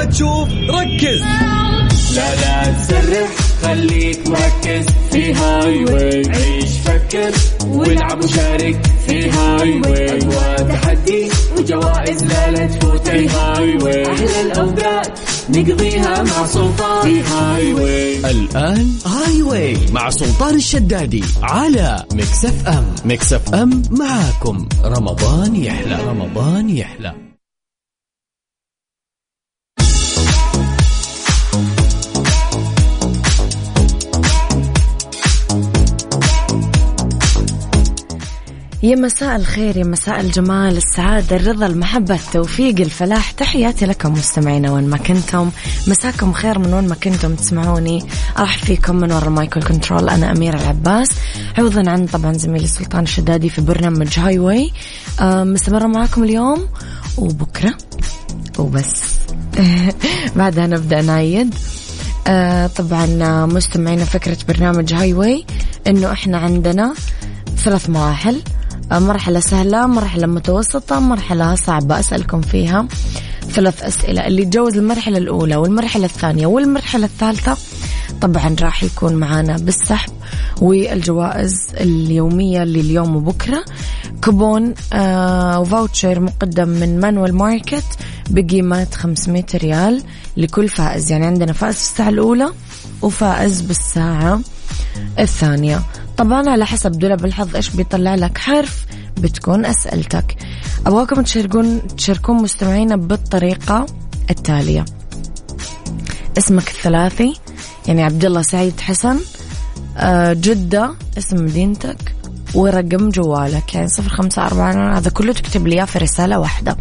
ما تشوف ركز. لا لا تسرح خليك مركز. في Highway عيش فكر. والعب وشارك في Highway أجواء تحدي وجوائز لا لا تفوت. في Highway أحلى الأوقات نقضيها مع سلطان. في Highway الآن Highway مع سلطان الشدادي على Mix FM Mix FM معاكم. رمضان يحلى. رمضان يحلى. يا مساء الخير يا مساء الجمال السعادة الرضا المحبة التوفيق الفلاح. تحياتي لكم مستمعينا وين ما كنتم. مساكم خير من وين ما كنتم تسمعوني. أرحب فيكم من وراء ال mic control أنا أميرة العباس. عوضا عن طبعا زميلي سلطان الشدادي في برنامج Highway آه مستمرة معاكم اليوم. وبكرة. وبس. بعدها نبدأ نعيد آه طبعا مستمعينا فكرة برنامج Highway إنه إحنا عندنا ثلاث مراحل. مرحلة سهلة مرحلة متوسطة مرحلة صعبة أسألكم فيها ثلاث أسئلة. اللي يتجاوز المرحلة الأولى والمرحلة الثانية والمرحلة الثالثة طبعا راح يكون معانا بالسحب والجوائز اليومية لليوم وبكرة. كوبون آه مقدم من مانوال ماركت بقيمة 500 ريال لكل فائز. يعني عندنا فائز في الساعة الأولى وفائز بالساعة الثانية. طبعا على حسب دولاب الحظ إيش بيطلع لك حرف بتكون أسئلتك. أبغاكم تشاركون تشاركون مستمعينا بالطريقة التالية. اسمك الثلاثي يعني عبد الله سعيد حسن. آه، جدة اسم مدينتك. ورقم جوالك يعني صفر خمسة أربعة هذا كله تكتب لي في رسالة واحدة.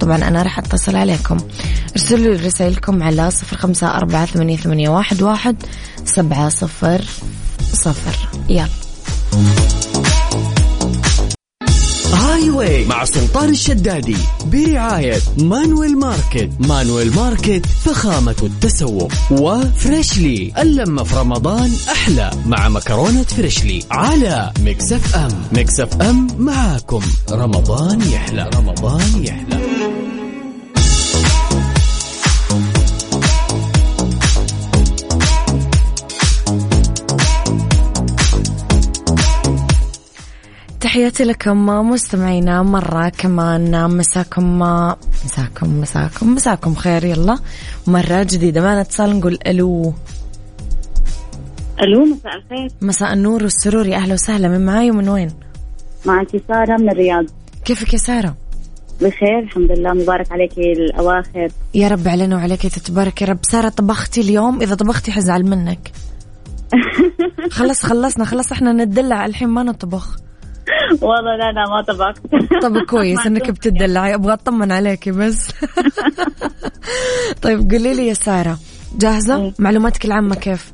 طبعا أنا راح أتصل عليكم. ارسلوا لي رسائلكم على صفر خمسة أربعة ثمانية, ثمانية واحد, واحد سبعة صفر صفر. يلا. Highway مع سلطان الشدادي برعاية Manuel Market. Manuel Market فخامة التسوق. و Freshly اللمة في رمضان أحلى. مع مكرونة Freshly على Mix FM. Mix FM معاكم. رمضان يحلى. رمضان يحلى. تحياتي لكم مستمعينا مرة كمان مساكم مساكم مساكم مساكم خير يلا. مرة جديدة معنا اتصال نقول ألو. ألو مساء الخير. مساء النور والسرور يا أهلا وسهلا. من معاي ومن وين؟ معك سارة من الرياض. كيفك يا سارة؟ بخير الحمد لله. مبارك عليك الأواخر. يا رب علينا وعليك تتبارك يا رب. سارة طبختي اليوم إذا طبختي حزعل منك. خلص خلصنا خلص إحنا ندلع الحين ما نطبخ. والله لا لا ما طبخت. طب كويس إنك بتدلعي أبغى أطمن عليكي بس. طيب قولي لي يا سارة جاهزة؟ معلوماتك العامة كيف؟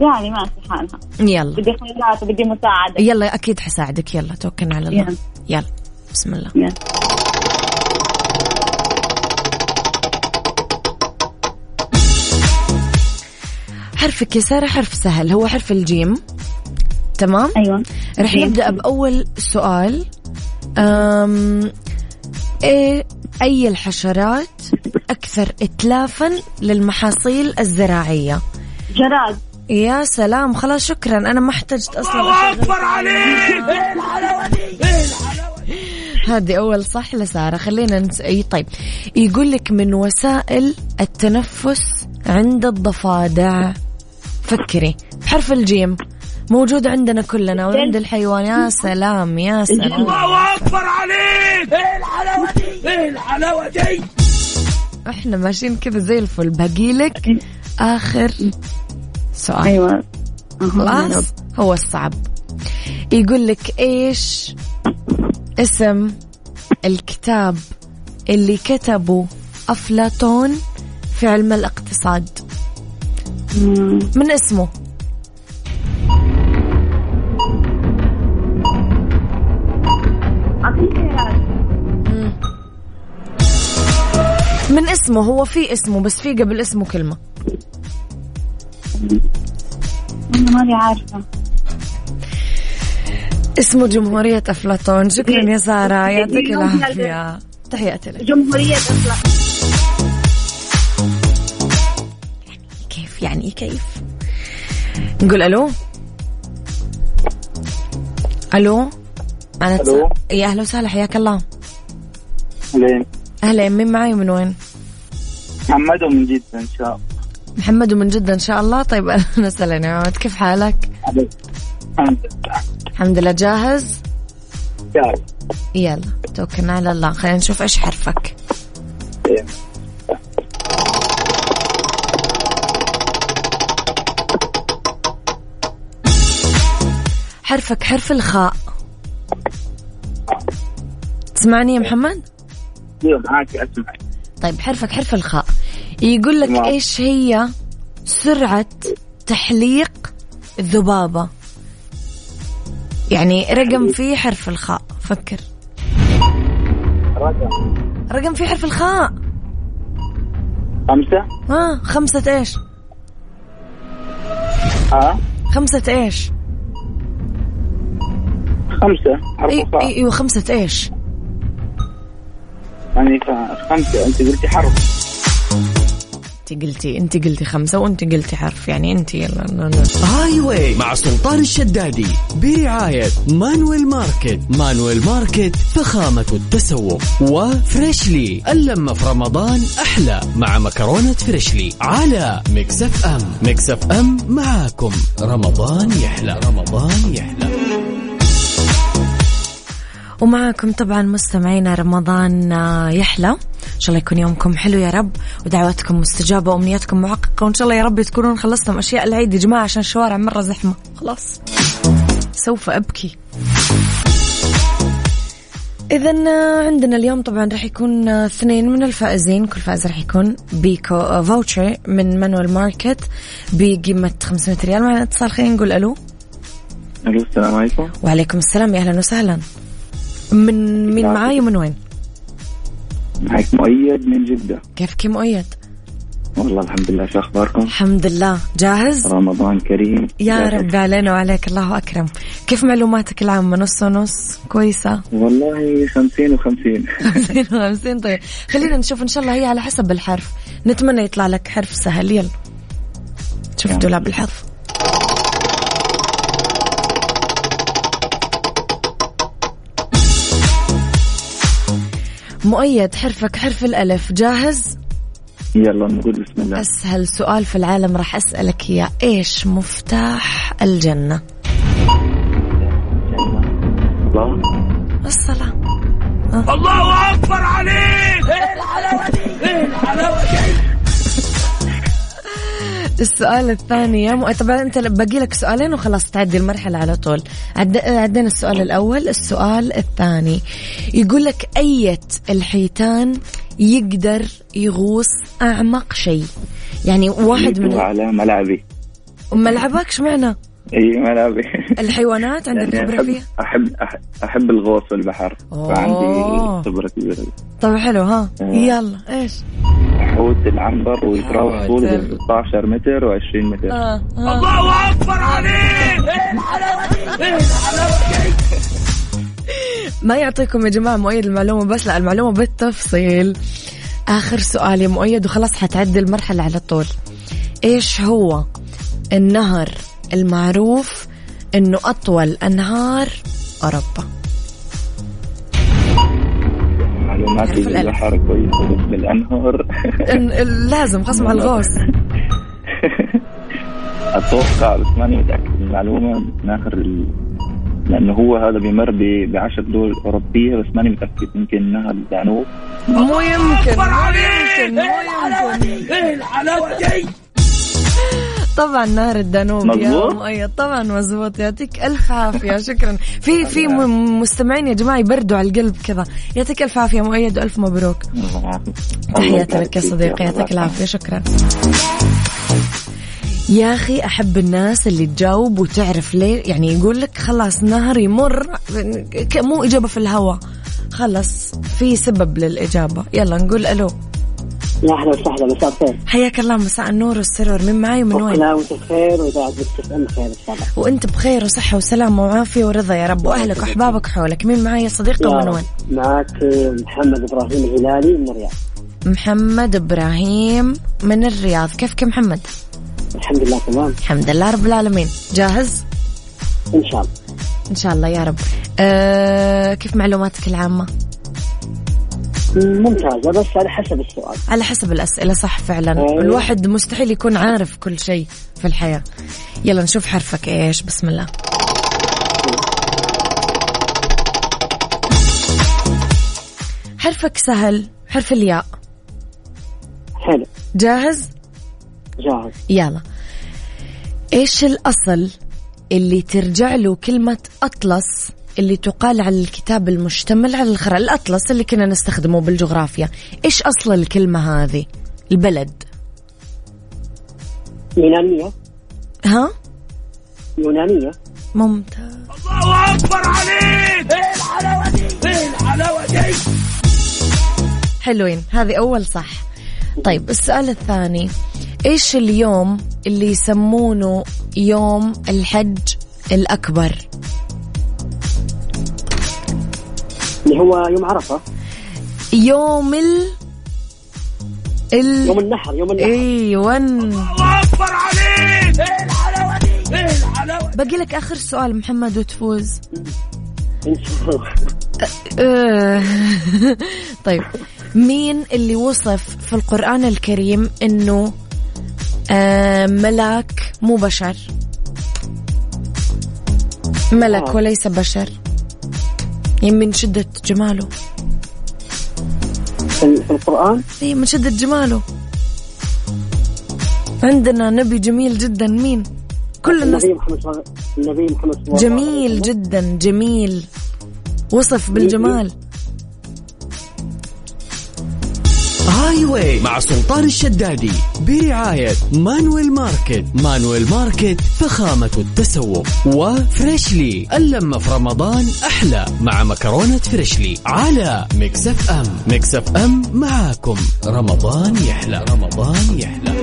يعني ماشي حالها يلا. بدي خيارات وبدي مساعدة. يلا أكيد حساعدك. يلا توكلنا على الله. يلا. يلا. بسم الله. يلا. حرفك يا سارة حرف سهل. هو حرف الجيم. تمام؟ أيوة. رح. نبدأ بأول سؤال. أم إيه أي الحشرات أكثر اتلافا للمحاصيل الزراعية؟ جراد. يا سلام خلاص شكرا. أنا ما احتجت أصلا الله أكبر عليك! هذه أول صح لسارة. خلينا نس... إي طيب. يقول لك من وسائل التنفس عند الضفادع. فكري. بحرف الجيم. موجود عندنا كلنا وعند الحيوان. يا سلام يا سلام. الله أكبر عليك. إيه الحلاوة دي؟ إيه الحلاوة دي؟ إحنا ماشيين كذا زي الفل. باقي لك آخر سؤال. رب. خلاص هو الصعب يقول لك إيش اسم الكتاب اللي كتبه أفلاطون في علم الاقتصاد. من اسمه؟ اسمه هو في اسمه بس في قبل اسمه كلمة. أنا ماني عارفة. اسمه جمهورية أفلاطون. شكرا يا سارة. يعطيك يوم العافية. تحياتي لك. جمهورية أصلا كيف نقول ألو؟ ألو؟ أنا تس... ألو. يا أهلا وسهلا حياك الله. لين أهلا مين معي من وين؟ محمد ومن جدة إن شاء الله. محمد ومن جدة إن شاء الله. طيب أهلا وسهلا يا عود كيف حالك؟ الحمد لله. الحمد لله جاهز. يلا. يلا توكلنا على الله. خلينا نشوف إيش حرفك. إيه. حرفك حرف الخاء. تسمعني يا محمد؟ أيوه معاك اسمعك طيب حرفك حرف الخاء. يقول لك تمام. إيش هي سرعة تحليق الذبابة يعني رقم فيه حرف الخاء فكر. رقم. رقم فيه حرف الخاء. خمسة. ها خمسة إيش؟ ها؟ خمسة إيش؟ خمسة حرف الخاء. إيوه خمسة إيش؟ يعني خمسة أنت قلتي حرف. انت قلتي انت قلتي خمسة وانت قلتي حرف يعني انت يلا لا لا. Highway مع سلطان الشدادي برعاية Manuel Market. Manuel Market فخامة التسوق. و Freshly اللمة في رمضان أحلى. مع مكرونة Freshly على Mix FM. Mix FM معاكم. رمضان يحلى رمضان يحلى. ومعكم طبعا مستمعينا رمضان يحلى. إن شاء الله يكون يومكم حلو يا رب ودعواتكم مستجابة وأمنياتكم محققه وإن شاء الله يا رب تكونون خلصتم أشياء العيد يا جماعة عشان الشوارع مرة زحمة. خلاص. سوف أبكي. إذا عندنا اليوم طبعا راح يكون آه، اثنين من الفائزين كل فائز راح يكون بيكو آه، voucher من Manuel Market بقيمة 500 ريال. معنا اتصال خلينا نقول ألو. ألو السلام عليكم. وعليكم السلام يا أهلا وسهلا. من مين معاي ومن وين؟ معك مؤيد من جدة. كيفك مؤيد؟ والله الحمد لله شو أخباركم؟ الحمد لله. جاهز؟ رمضان كريم. يا جاهز. رب علينا وعليك الله أكرم. كيف معلوماتك العامة؟ نص ونص؟ كويسة؟ والله خمسين وخمسين. 50 50 طيب. خلينا نشوف إن شاء الله هي على حسب الحرف. نتمنى يطلع لك حرف سهل. يلا. شوف. دولاب الحظ مؤيد حرفك حرف الألف. جاهز؟ يلا نقول بسم الله. أسهل سؤال في العالم راح أسألك إياه. إيش مفتاح الجنة؟ الله. الصلاة الله أكبر عليك! السؤال الثاني طبعا أنت باقي لك سؤالين وخلاص تعدي المرحلة على طول. عد... عدينا السؤال الأول السؤال الثاني. يقول لك أية الحيتان يقدر يغوص أعمق شيء؟ يعني واحد من على ملعبي. ملعبك شمعنا إي ملعبي الحيوانات عندك يعني أحب, فيها؟ أحب, أحب, أحب الغوص في البحر أوه. فعندي خبرة كبيرة طيب حلو ها. آه. يلا إيش؟ حوت العنبر ويتراوح طوله بين 16 متر و20 متر. آه. آه. الله أكبر عليك! إيه الحلاوه دي إيه الحلاوه دي ما يعطيكم يا جماعة مؤيد المعلومة بس لا المعلومة بالتفصيل. آخر سؤال يا مؤيد وخلاص حتعدي المرحلة على طول. إيش هو النهر المعروف إنه أطول أنهار أوروبا. معلوماتي. بالبحر كويسة بس إن- لازم خصم على الغوص. أتوقع بس ماني متأكد من المعلومة ناخر ال... لأنه هو هذا بيمر ب- بعشر دول أوروبية بس ماني متأكد يمكن نهر الدانوب مو يمكن اكبر مو يمكن مو يمكن. إيه الحلاوه دي طبعا نهر الدانوب يا؟ مؤيد طبعا مزبوط يعطيك ألف عافية. شكرا. في في مستمعين يا جماعة يبردوا على القلب كذا. يعطيك ألف عافية مؤيد وألف مبروك. تحياتي لك يا صديقي. يعطيك العافية. شكرا. يا أخي أحب الناس اللي تجاوب وتعرف ليه. يعني يقول لك خلاص نهر يمر مو إجابة في الهواء خلص في سبب للإجابة. يلا نقول ألو. يا أهلا وسهلا مساء الخير. حياك الله مساء النور والسرور. من معي ومن وين؟ لا وأنت بخير واذاعه ام الله. وأنت بخير وصحة وسلامة وعافية ورضا يا رب. وأهلك وأحبابك حولك. مين معي يا صديقي ومن. وين؟ معك محمد إبراهيم الهلالي من الرياض. محمد إبراهيم من الرياض. كيفك محمد؟ الحمد لله تمام. الحمد لله رب العالمين. جاهز؟ إن شاء الله. إن شاء الله يا رب. أه كيف معلوماتك العامة؟ ممتازة بس على حسب السؤال. على حسب الأسئلة صح فعلا. أيوة. الواحد مستحيل يكون عارف كل شيء في الحياة. يلا نشوف حرفك إيش. بسم الله. حرفك سهل. حرف الياء. حلو. جاهز؟ جاهز. يلا. إيش الأصل اللي ترجع له كلمة أطلس اللي تقال على الكتاب المشتمل على الخرائط الأطلس اللي كنا نستخدمه بالجغرافيا. إيش أصل الكلمة هذه؟ البلد. يونانية. ها؟ يونانية. ممتاز. حلوين. هذه أول صح. طيب السؤال الثاني. إيش اليوم اللي يسمونه يوم الحج الأكبر؟ اللي هو يوم عرفة. يوم ال ال يوم النحر يوم النحر. أيوه باقي لك آخر سؤال محمد وتفوز. الله. طيب. مين اللي وصف في القرآن الكريم إنه آه، ملاك مو بشر؟ ملك آه. وليس بشر. من شدة جماله. في القرآن؟ اي من شدة جماله. عندنا نبي جميل جدا. مين؟ كل الناس. النبي محمد النبي محمد جميل. جدا جميل. وصف بالجمال. Highway مع سلطان الشدادي برعاية Manuel Market. Manuel Market فخامة التسوق. و Freshly اللمة في رمضان أحلى مع مكرونة Freshly على Mix FM. Mix FM معاكم. رمضان يحلى. رمضان يحلى.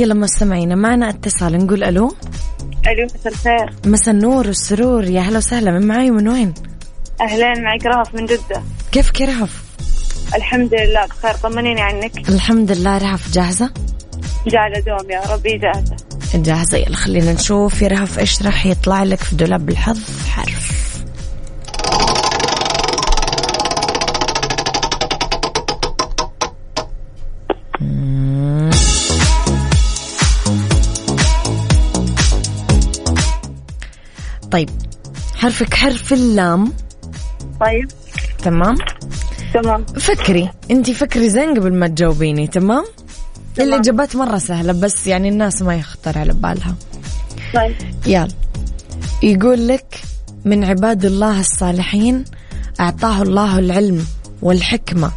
يلا مستمعينا معنا اتصال نقول ألو؟ ألو مساء الخير. مسا النور والسرور يا هلا وسهلا من معاي ومن وين؟ أهلين معك رهف من جدة. كيف كرهف الحمد لله بخير طمنيني عنك. الحمد لله رهف جاهزة؟ جعل دوم يا ربي جاهزة. جاهزة يلا خلينا نشوف يا رهف إيش راح يطلع لك في دولاب الحظ؟ حرف. طيب حرفك حرف اللام. طيب. تمام؟ تمام. فكري انت فكري زين قبل ما تجاوبيني تمام؟ الاجابات مرة سهلة بس يعني الناس ما يخطر على بالها. طيب. يلا. يقول لك من عباد الله الصالحين أعطاه الله العلم والحكمة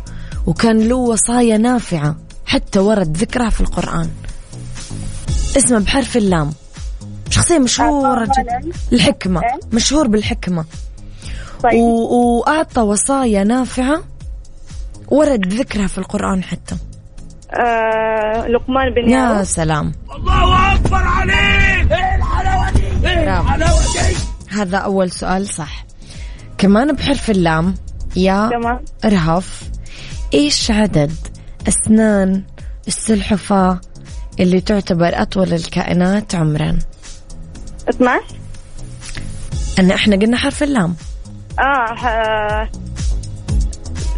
وكان له وصايا نافعة حتى ورد ذكرها في القرآن. اسمه بحرف اللام. شخصية مشهورة أعطاه جدا. الحكمة. إيه؟ مشهور بالحكمة. طيب. و... وأعطى وصايا نافعة ورد ذكرها في القرآن حتى. آه لقمان بن يا سلام. الله أكبر عليك. هذا أول سؤال صح. كمان بحرف اللام يا تمام. رهف إيش عدد أسنان السلحفاة اللي تعتبر أطول الكائنات عمرا؟ 12 أن إحنا قلنا حرف اللام. آه ح-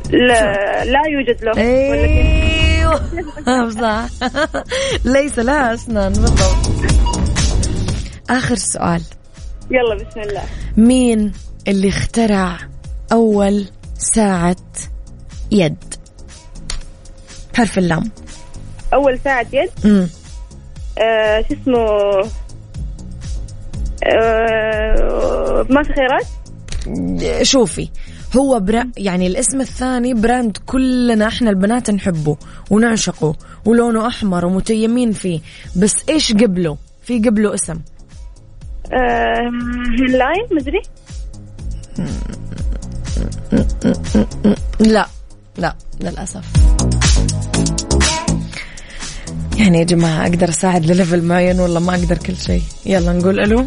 لا, لا يوجد له؟ أيوه. صح ليس لها أسنان بالضبط. آخر سؤال. يلا بسم الله. مين اللي اخترع أول ساعة يد؟ حرف اللام. أول ساعة يد؟ امم آه شو اسمه؟ ما في خيارات شوفي هو برا يعني الاسم الثاني براند كلنا إحنا البنات نحبه ونعشقه ولونه أحمر ومتيمين فيه بس إيش قبله؟ في قبله اسم. آه line مدري؟ لا لا للأسف. يعني يا جماعة أقدر أساعد لل level معين ولا ما أقدر كل شيء؟ يلا نقول ألو.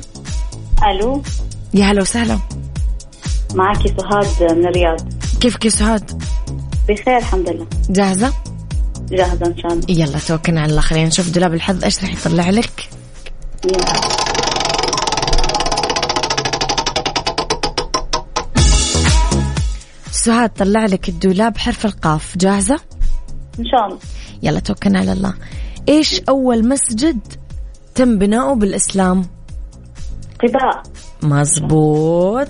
ألو؟ يا هلا وسهلا. معك سهاد من الرياض. كيفك يا سهاد؟ بخير الحمد لله. جاهزة؟ جاهزة إن شاء الله. يلا توكلنا على الله خلينا نشوف دولاب الحظ إيش راح يطلع لك؟ يلا. سهاد طلع لك الدولاب حرف القاف. جاهزة؟ إن شاء الله. يلا توكلنا على الله. إيش أول مسجد تم بناؤه بالإسلام؟ قباء مزبوط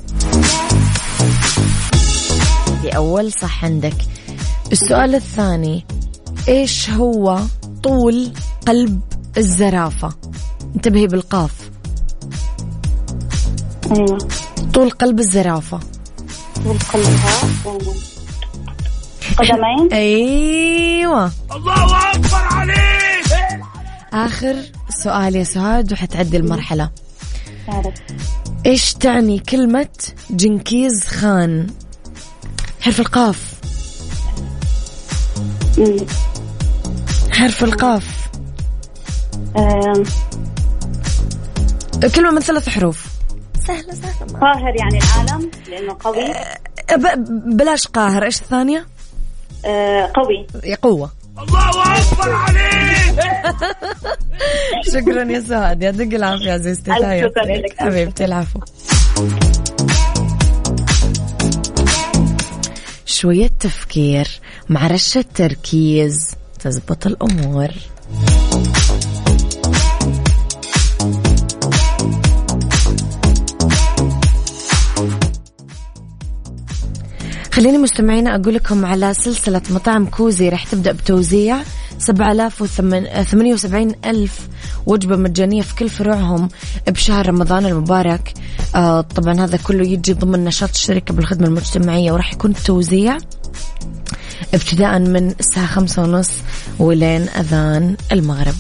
دي أول صح عندك. السؤال الثاني إيش هو طول قلب الزرافة؟ انتبهي بالقاف. أيوه. طول قلب الزرافة. طول قلبها قدمين؟ أيوة. الله أكبر عليك! آخر سؤال يا سهاد وحتعدي المرحلة. عارف إيش تعني كلمة جنكيز خان؟ حرف القاف. حرف القاف. آم، كلمة من ثلاث حروف. سهلة سهلة. قاهر يعني العالم لأنه قوي. ب- بلاش قاهر. إيش الثانية؟ آه، قوي. قوة. الله أكبر عليك! شكرا يا سعد يعطيك العافية عزيزتي. حبيبتي العفو. شوية تفكير مع رشة تركيز تزبط الأمور. خليني مستمعينا أقول لكم على سلسلة مطاعم كوزي. راح تبدأ بتوزيع. 7078 ألف وجبة مجانية في كل فروعهم بشهر رمضان المبارك. آه طبعا هذا كله يجي ضمن نشاط الشركة بالخدمة المجتمعية وراح يكون التوزيع ابتداء من الساعة خمسة ونص ولين أذان المغرب.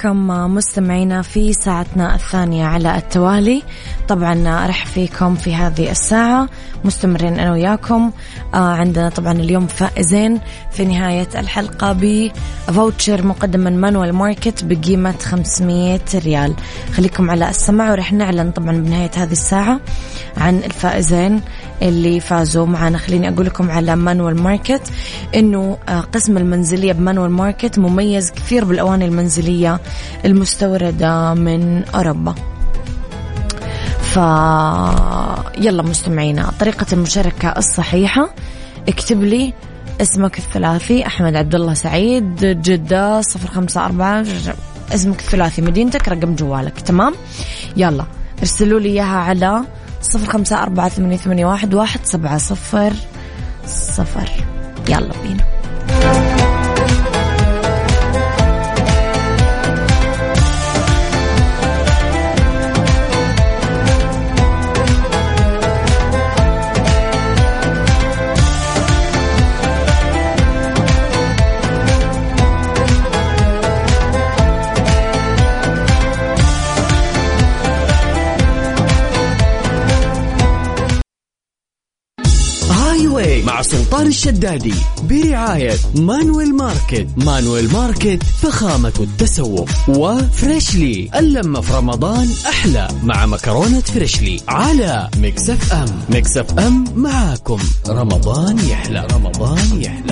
لكم مستمعينا في ساعتنا الثانية على التوالي. طبعا أرحب فيكم في هذه الساعة. مستمرين أنا وياكم. آه عندنا طبعا اليوم فائزين. في نهاية الحلقة ب voucher مقدم من Manuel Market بقيمة 500 ريال. خليكم على السمع ورح نعلن طبعا بنهاية هذه الساعة عن الفائزين اللي فازوا معنا خليني أقول لكم على Manuel Market إنه آه، قسم المنزلية بمانوال ماركت مميز كثير بالأواني المنزلية المستوردة من أوروبا. ف يلا مستمعينا طريقة المشاركة الصحيحة. اكتب لي اسمك الثلاثي أحمد عبد الله سعيد جدة صفر خمسة أربعة اسمك الثلاثي مدينتك رقم جوالك. تمام؟ يلا ارسلوا لي إياها على صفر خمسة أربعة ثمانية, واحد, واحد سبعة صفر صفر. يلا بينا. way مع سلطان الشدادي. برعاية Manuel Market. Manuel Market فخامة التسوق. و Freshly. اللمة في رمضان أحلى. مع مكرونة Freshly. على Mix FM. Mix FM معاكم. رمضان يحلى. رمضان يحلى.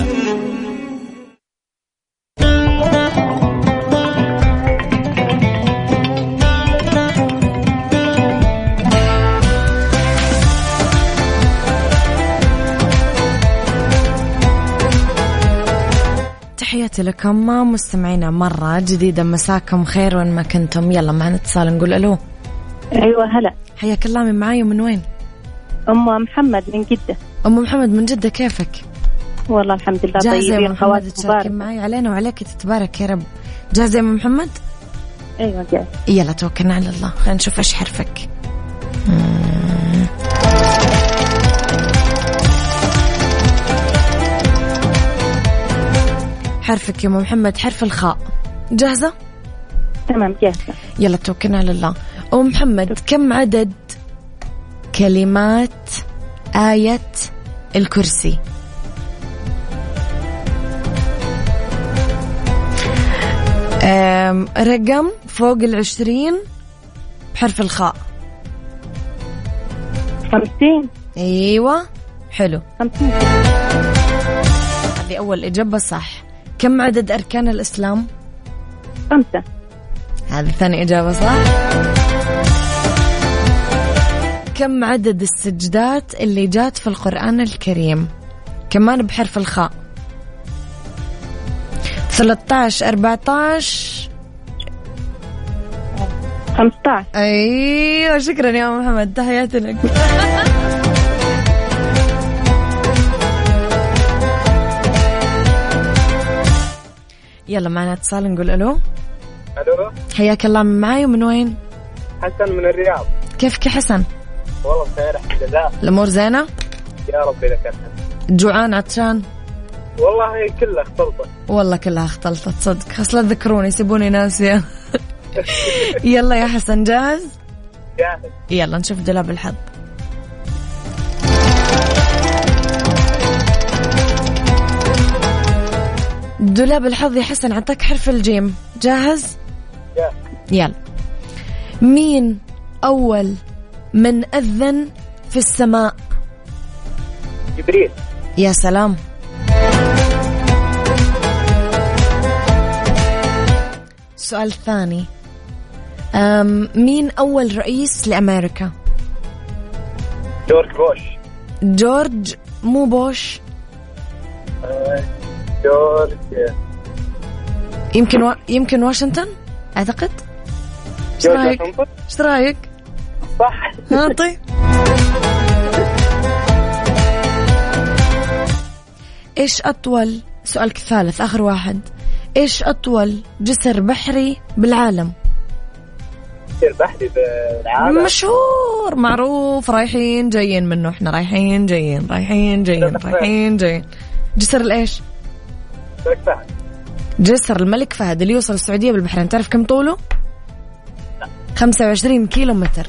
تحياتي لكم مستمعينا مرة جديدة. مساكم خير وين ما كنتم. يلا معنا اتصال نقول ألو. أيوه هلا. حياك الله من معاي ومن وين؟ أم محمد من جدة. أم محمد من جدة كيفك؟ والله الحمد لله جاهزة يا أم طيبين محمد؟ تشاركين معي علينا وعليك تتبارك يا رب. جاهزة يا أم محمد؟ أيوه جاي يلا توكلنا على الله. خلينا نشوف إيش حرفك. مم. حرفك يا أم محمد حرف الخاء. جاهزة؟ تمام جاهزة. يلا توكلنا على الله. أم محمد كم عدد كلمات آية الكرسي؟ أم، رقم فوق العشرين بحرف الخاء. خمسين. أيوه حلو. خمسين. هذه أول إجابة صح. كم عدد أركان الإسلام؟ خمسة. هذه ثاني إجابة صح؟ كم عدد السجدات اللي جات في القرآن الكريم؟ كمان بحرف الخاء. 13 14 خمسة أيوه شكرا يا محمد تحياتي لك. يلا معنا اتصال نقول ألو ألو حياك الله من معاي ومن وين؟ حسن من الرياض كيفك يا حسن؟ والله بخير الحمد لله الأمور زينة؟ يا رب لك الحمد جوعان عطشان؟ والله هي كلها اختلطت والله كلها اختلطت صدق أصلا ذكروني يسيبوني ناسية يلا يا حسن جاهز؟ جاهز يلا نشوف دولاب الحظ دولاب الحظ يا حسن عطاك حرف الجيم. جاهز؟ جاهز يلا. مين أول من أذن في السماء؟ جبريل. يا سلام. السؤال الثاني أم مين أول رئيس لأمريكا؟ جورج بوش. جورج مو بوش. آه، جورج يمكن و... يمكن واشنطن؟ أعتقد. إيش رأيك؟ إيش رأيك؟ صح. طيب. إيش أطول سؤالك الثالث آخر واحد. إيش أطول جسر بحري بالعالم؟ يصير بحري بالعالم؟ مشهور معروف رايحين جايين منه إحنا رايحين جايين رايحين جايين رايحين جايين. جسر الإيش؟ ملك فهد. جسر الملك فهد اللي يوصل السعودية بالبحرين. تعرف كم طوله؟ 25 كيلو متر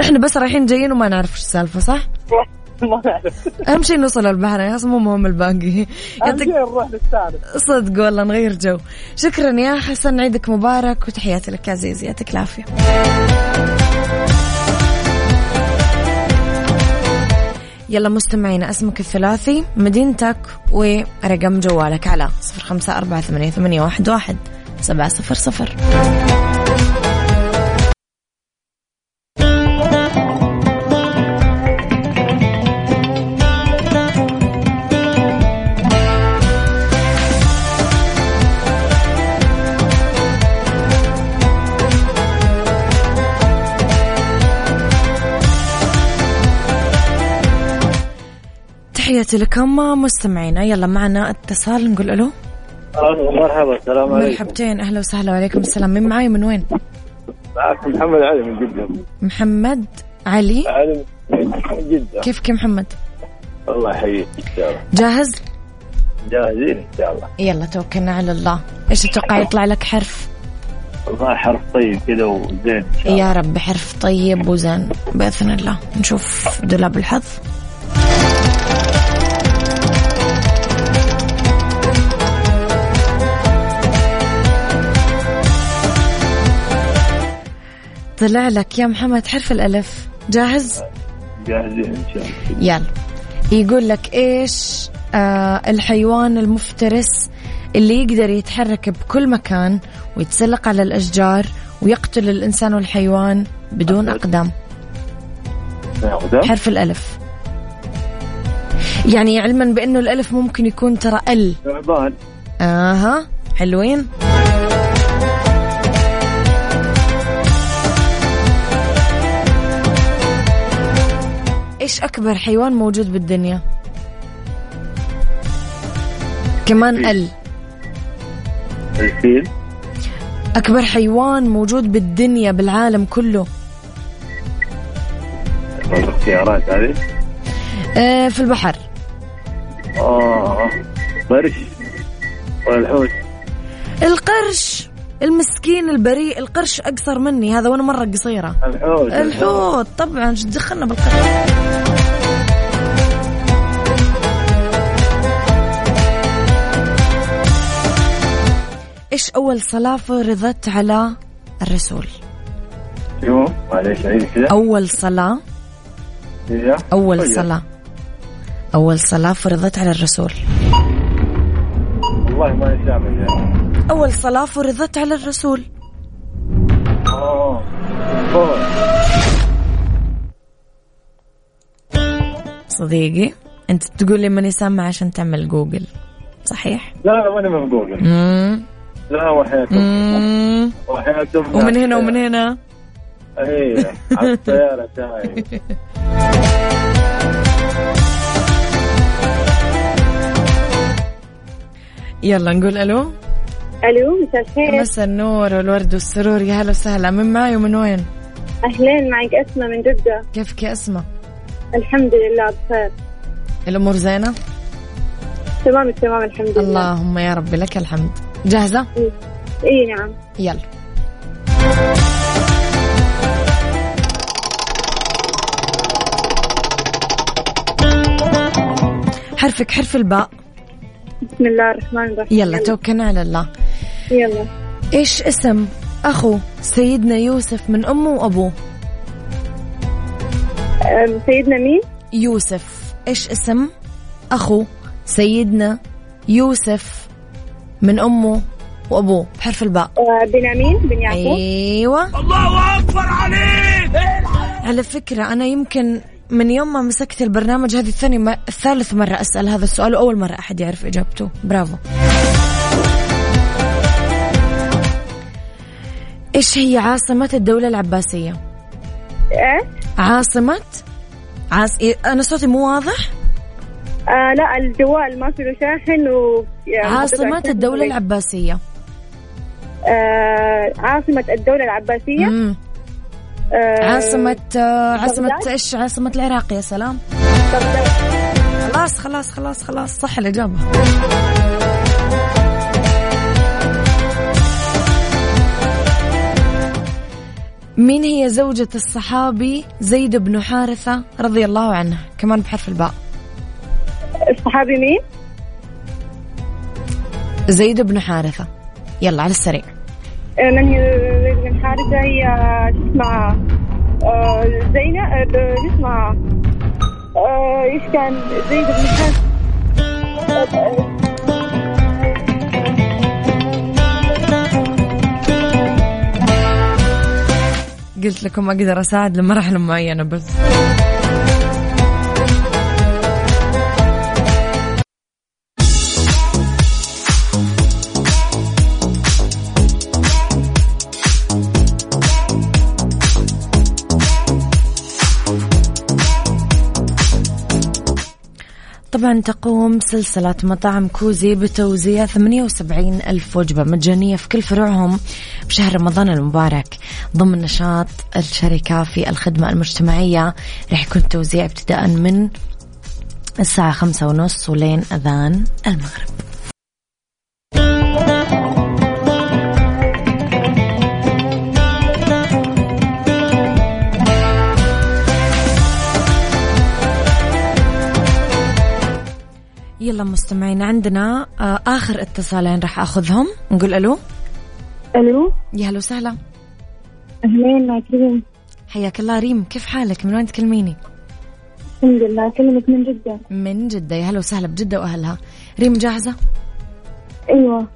إحنا بس رايحين جايين وما نعرف إيش السالفة صح؟ ما اعرف أهم شيء نوصل البحرين أصلا مو مهم الباقي. أهم يعطيك نروح صدق والله نغير جو. شكرا يا حسن عيدك مبارك وتحياتي لك يا عزيزي يعطيك العافية. يلا مستمعينا اسمك الثلاثي مدينتك ورقم جوالك على صفر خمسة أربعة ثمانية, ثمانية واحد, واحد سبعة صفر صفر. تحياتي لكم مستمعينا يلا معنا اتصال نقول ألو. مرحبا السلام عليكم. مرحبتين أهلا وسهلا وعليكم السلام. من معاي من وين؟ معكم محمد علي من جدة. محمد علي. علي من جدة. كيفك يا محمد؟ الله يحييك إن شاء الله. جاهز؟ جاهزين إن شاء الله. يلا توكلنا على الله. إيش تتوقع يطلع لك حرف؟ والله حرف طيب كذا وزين إن شاء الله. يا رب حرف طيب وزين بإذن الله. نشوف دولاب الحظ. طلع لك يا محمد حرف الألف. جاهز؟ جاهزين إن شاء الله. يلا. يقول لك إيش آه الحيوان المفترس اللي يقدر يتحرك بكل مكان ويتسلق على الأشجار ويقتل الإنسان والحيوان بدون أقدام. ناخذها حرف الألف. يعني علما بأنه الألف ممكن يكون ترى ال. ثعبان أها. حلوين. إيش أكبر حيوان موجود بالدنيا؟ كمان أل. الفيل. أكبر حيوان موجود بالدنيا بالعالم كله. الاختيارات هذه. آه في البحر. آه برش. ولا الحوت. القرش. المسكين البريء القرش أقصر مني هذا وأنا مرة قصيرة. الحوت. الحوت طبعا شو دخلنا بالقرش؟ إيش أول صلاة فرضت على الرسول؟ شو؟ معلش عيد كذا. أول صلاة. هي أول طيب. صلاة. أول صلاة فرضت على الرسول. والله ما سامع يعني. أول صلاة فرضت على الرسول. صديقي أنت تقول لي ماني سامع عشان تعمل جوجل صحيح لا لا ماني من جوجل مم. لا وحياتكم مم. وحياتكم ومن هنا ومن هنا إيه على السيارة تاعي يلا نقول ألو ألو مساء الخير. مساء النور والورد والسرور يا هلا وسهلا. من معي ومن وين؟ أهلين معك أسماء من جدة. كيفك يا أسماء؟ الحمد لله بخير. الأمور زينة؟ تمام التمام الحمد لله. اللهم يا رب لك الحمد. جاهزة؟ اي نعم. يلا. حرفك حرف الباء. بسم الله الرحمن الرحيم. يلا توكلنا على الله. يلا. إيش اسم أخو سيدنا يوسف من امه وابوه أم، سيدنا مين؟ يوسف. إيش اسم أخو سيدنا يوسف من امه وابوه بحرف الباء. آه، بنيامين بن يعقوب. أيوه. الله أكبر عليك! على فكرة أنا يمكن من يوم ما مسكت البرنامج هذه الثانية م... الثالث مرة أسأل هذا السؤال وأول مرة أحد يعرف إجابته. برافو. إيش هي عاصمة الدولة العباسية؟ إيه؟ عاصمة عاص... إيه، أنا صوتي مو واضح؟ آه لا الجوال ما في له شاحن و عاصمة الدولة. العباسية آه عاصمة الدولة العباسية مم. آه عاصمة آه، عاصمة؟ إيش عاصمة العراق يا سلام بغداد. خلاص خلاص خلاص خلاص صح الإجابة مين هي زوجة الصحابي زيد بن حارثة رضي الله عنه؟ كمان بحرف الباء. الصحابي مين؟ زيد بن حارثة. يلا على السريع. آه، من هي زيد بن حارثة هي اسمها آه، زينة آه، شو اسمها آه، إيش كان؟ زيد بن حارثة. قلت لكم ما أقدر أساعد لمراحل معينة بس. طبعا تقوم سلسلة مطاعم كوزي بتوزيع 78 ألف وجبة مجانية في كل فروعهم بشهر رمضان المبارك. ضمن نشاط الشركة في الخدمة المجتمعية رح يكون التوزيع ابتداء من الساعة خمسة ونص ولين أذان المغرب. يلا مستمعين عندنا آه، آخر اتصالين راح أخذهم. نقول ألو. ألو. يا هلا وسهلا. أهلين معك ريم حياك الله ريم كيف حالك؟ من وين تكلميني؟ الحمد لله اكلمك من جدة. من جدة. يا هلا وسهلا بجدة وأهلها. ريم جاهزة؟ أيوه.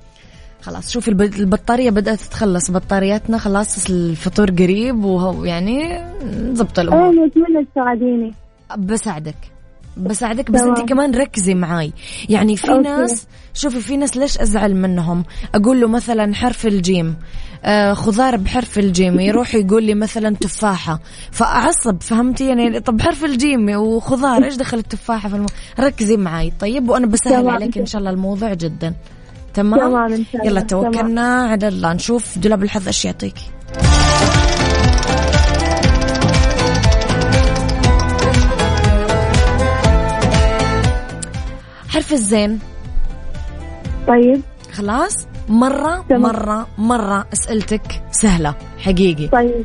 خلاص شوفي الب- البطارية بدأت تتخلص. بطارياتنا خلاص الفطور قريب وهو يعني زبط الأمور. أنا أتمنى تساعديني. بساعدك. بساعدك بس. انت كمان ركزي معاي. يعني في okay. ناس شوفي في ناس ليش أزعل منهم؟ أقول له مثلا حرف الجيم. آه خضار بحرف الجيم. يروح يقول لي مثلا تفاحة. فأعصب فهمتي؟ يعني طب حرف الجيم وخضار إيش دخل التفاحة في الم... ركزي معاي. طيب وأنا بسهل. عليك إن شاء الله الموضوع جدا. تمام, تمام إن شاء الله. يلا توكلنا على الله. نشوف دولاب الحظ إيش يعطيكي حرف الزين. طيب. خلاص؟ مرة تمام. مرة مرة أسئلتك سهلة حقيقي. طيب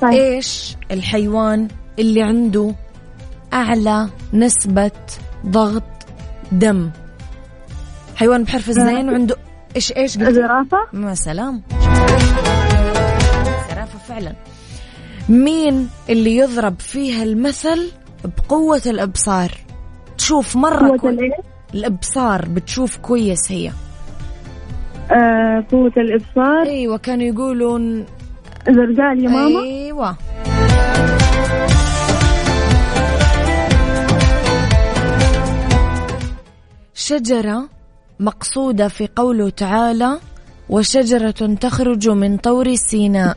طيب. إيش الحيوان اللي عنده أعلى نسبة ضغط دم؟ حيوان بحرف الزين وعنده إيش إيش قلت؟ زرافة. ما سلام زرافة فعلا. مين اللي يضرب فيها المثل بقوة الإبصار؟ تشوف مرة قوة. الإيه؟ الإبصار بتشوف كويس هي. آه، قوة الإبصار. أيوه كانوا يقولون زرقاء يا ماما. أيوه. شجرة مقصودة في قوله تعالى وشجرة تخرج من طور سيناء.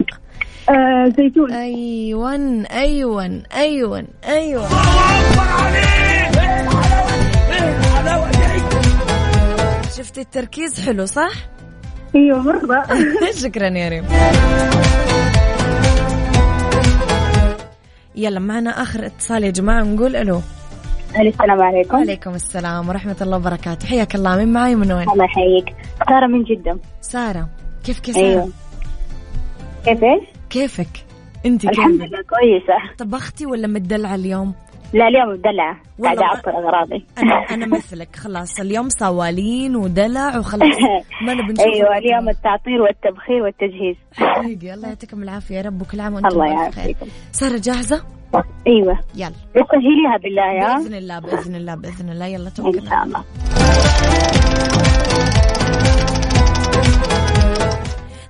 آه، زيتون. أيوه أيوه أيوه أيوه. شفتي التركيز؟ حلو صح؟ أيوه مرة. شكرا يا ريم. يلا معنا آخر اتصال يا جماعة نقول ألو. السلام عليكم. وعليكم السلام ورحمة الله وبركاته. حياك الله من معي من وين؟ الله يحييك. سارة من جدة. سارة كيف كيف ساره أيوه. كيف؟ كيفك؟ انت الحمد لله كويسة. طبختي ولا مدلعة اليوم؟ لا اليوم والله قاعدة أعطر أغراضي. أنا أنا مثلك خلاص. اليوم صوالين ودلع وخلاص. ما نبي نشوف أيوة الوقت. اليوم التعطير والتبخير والتجهيز. حقيقي الله يعطيكم العافية. يا رب وكل عام وأنتم الله يعافيكم. سارة جاهزة؟ أيوه. يلا. تسجليها بالله يا؟ بإذن الله بإذن الله بإذن الله. يلا إن توكلنا شاء الله.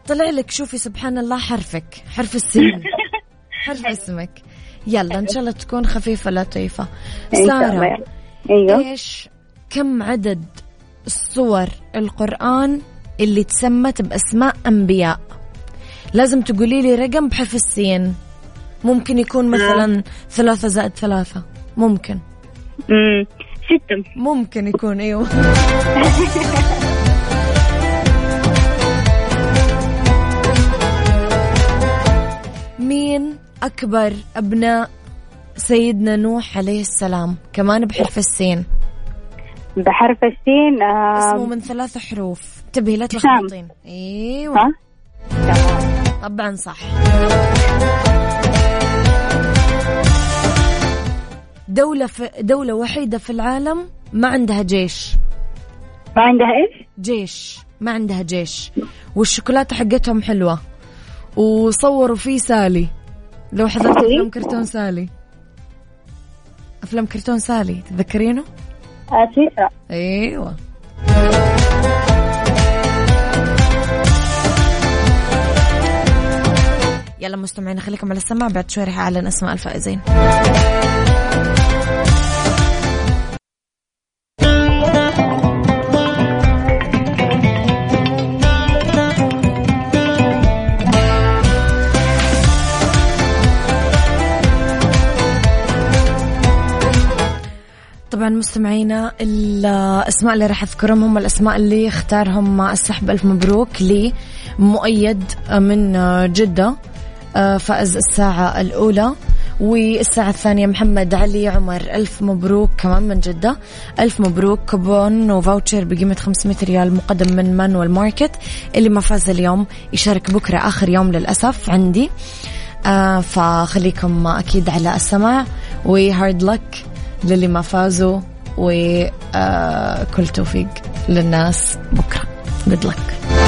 طلع لك شوفي سبحان الله حرفك. حرف السين حرف اسمك. يلا إن شاء الله تكون خفيفة لطيفه سارة يلا. أيوه. إيش كم عدد الصور القرآن اللي تسمت بأسماء أنبياء؟ لازم تقولي لي رقم بحرف السين. ممكن يكون مثلا ثلاثة زائد ثلاثة. ممكن. ستة. ممكن يكون أيوه. مين أكبر أبناء سيدنا نوح عليه السلام كمان بحرف السين. بحرف السين اسمه آه من ثلاث حروف. انتبهي لا. تلخبطين إيوه. ها طبعا صح. دولة في دولة وحيدة في العالم ما عندها جيش. ما عندها إيش؟ جيش. ما عندها جيش. والشوكولاتة حقتهم حلوة. وصوروا فيه سالي. لو حضرت أفلام كرتون سالي. أفلام كرتون سالي تتذكرينه؟ سويسرا أيوة. يلا مستمعين خليكم على السماع بعد شوي رح أعلن أسماء الفائزين. طبعا مستمعينا الأسماء اللي راح أذكرهم هم الأسماء اللي اختارهم السحب. ألف مبروك لمؤيد من جدة فائز الساعة الأولى والساعة الثانية محمد علي عمر. ألف مبروك كمان من جدة. ألف مبروك كوبون و voucher بقيمة 500 ريال مقدم من Manuel Market. اللي ما فاز اليوم يشارك بكرة آخر يوم للأسف عندي. آه فخليكم أكيد على السماع و hard luck للي ما فازوا وكل توفيق للناس بكرة. Good luck.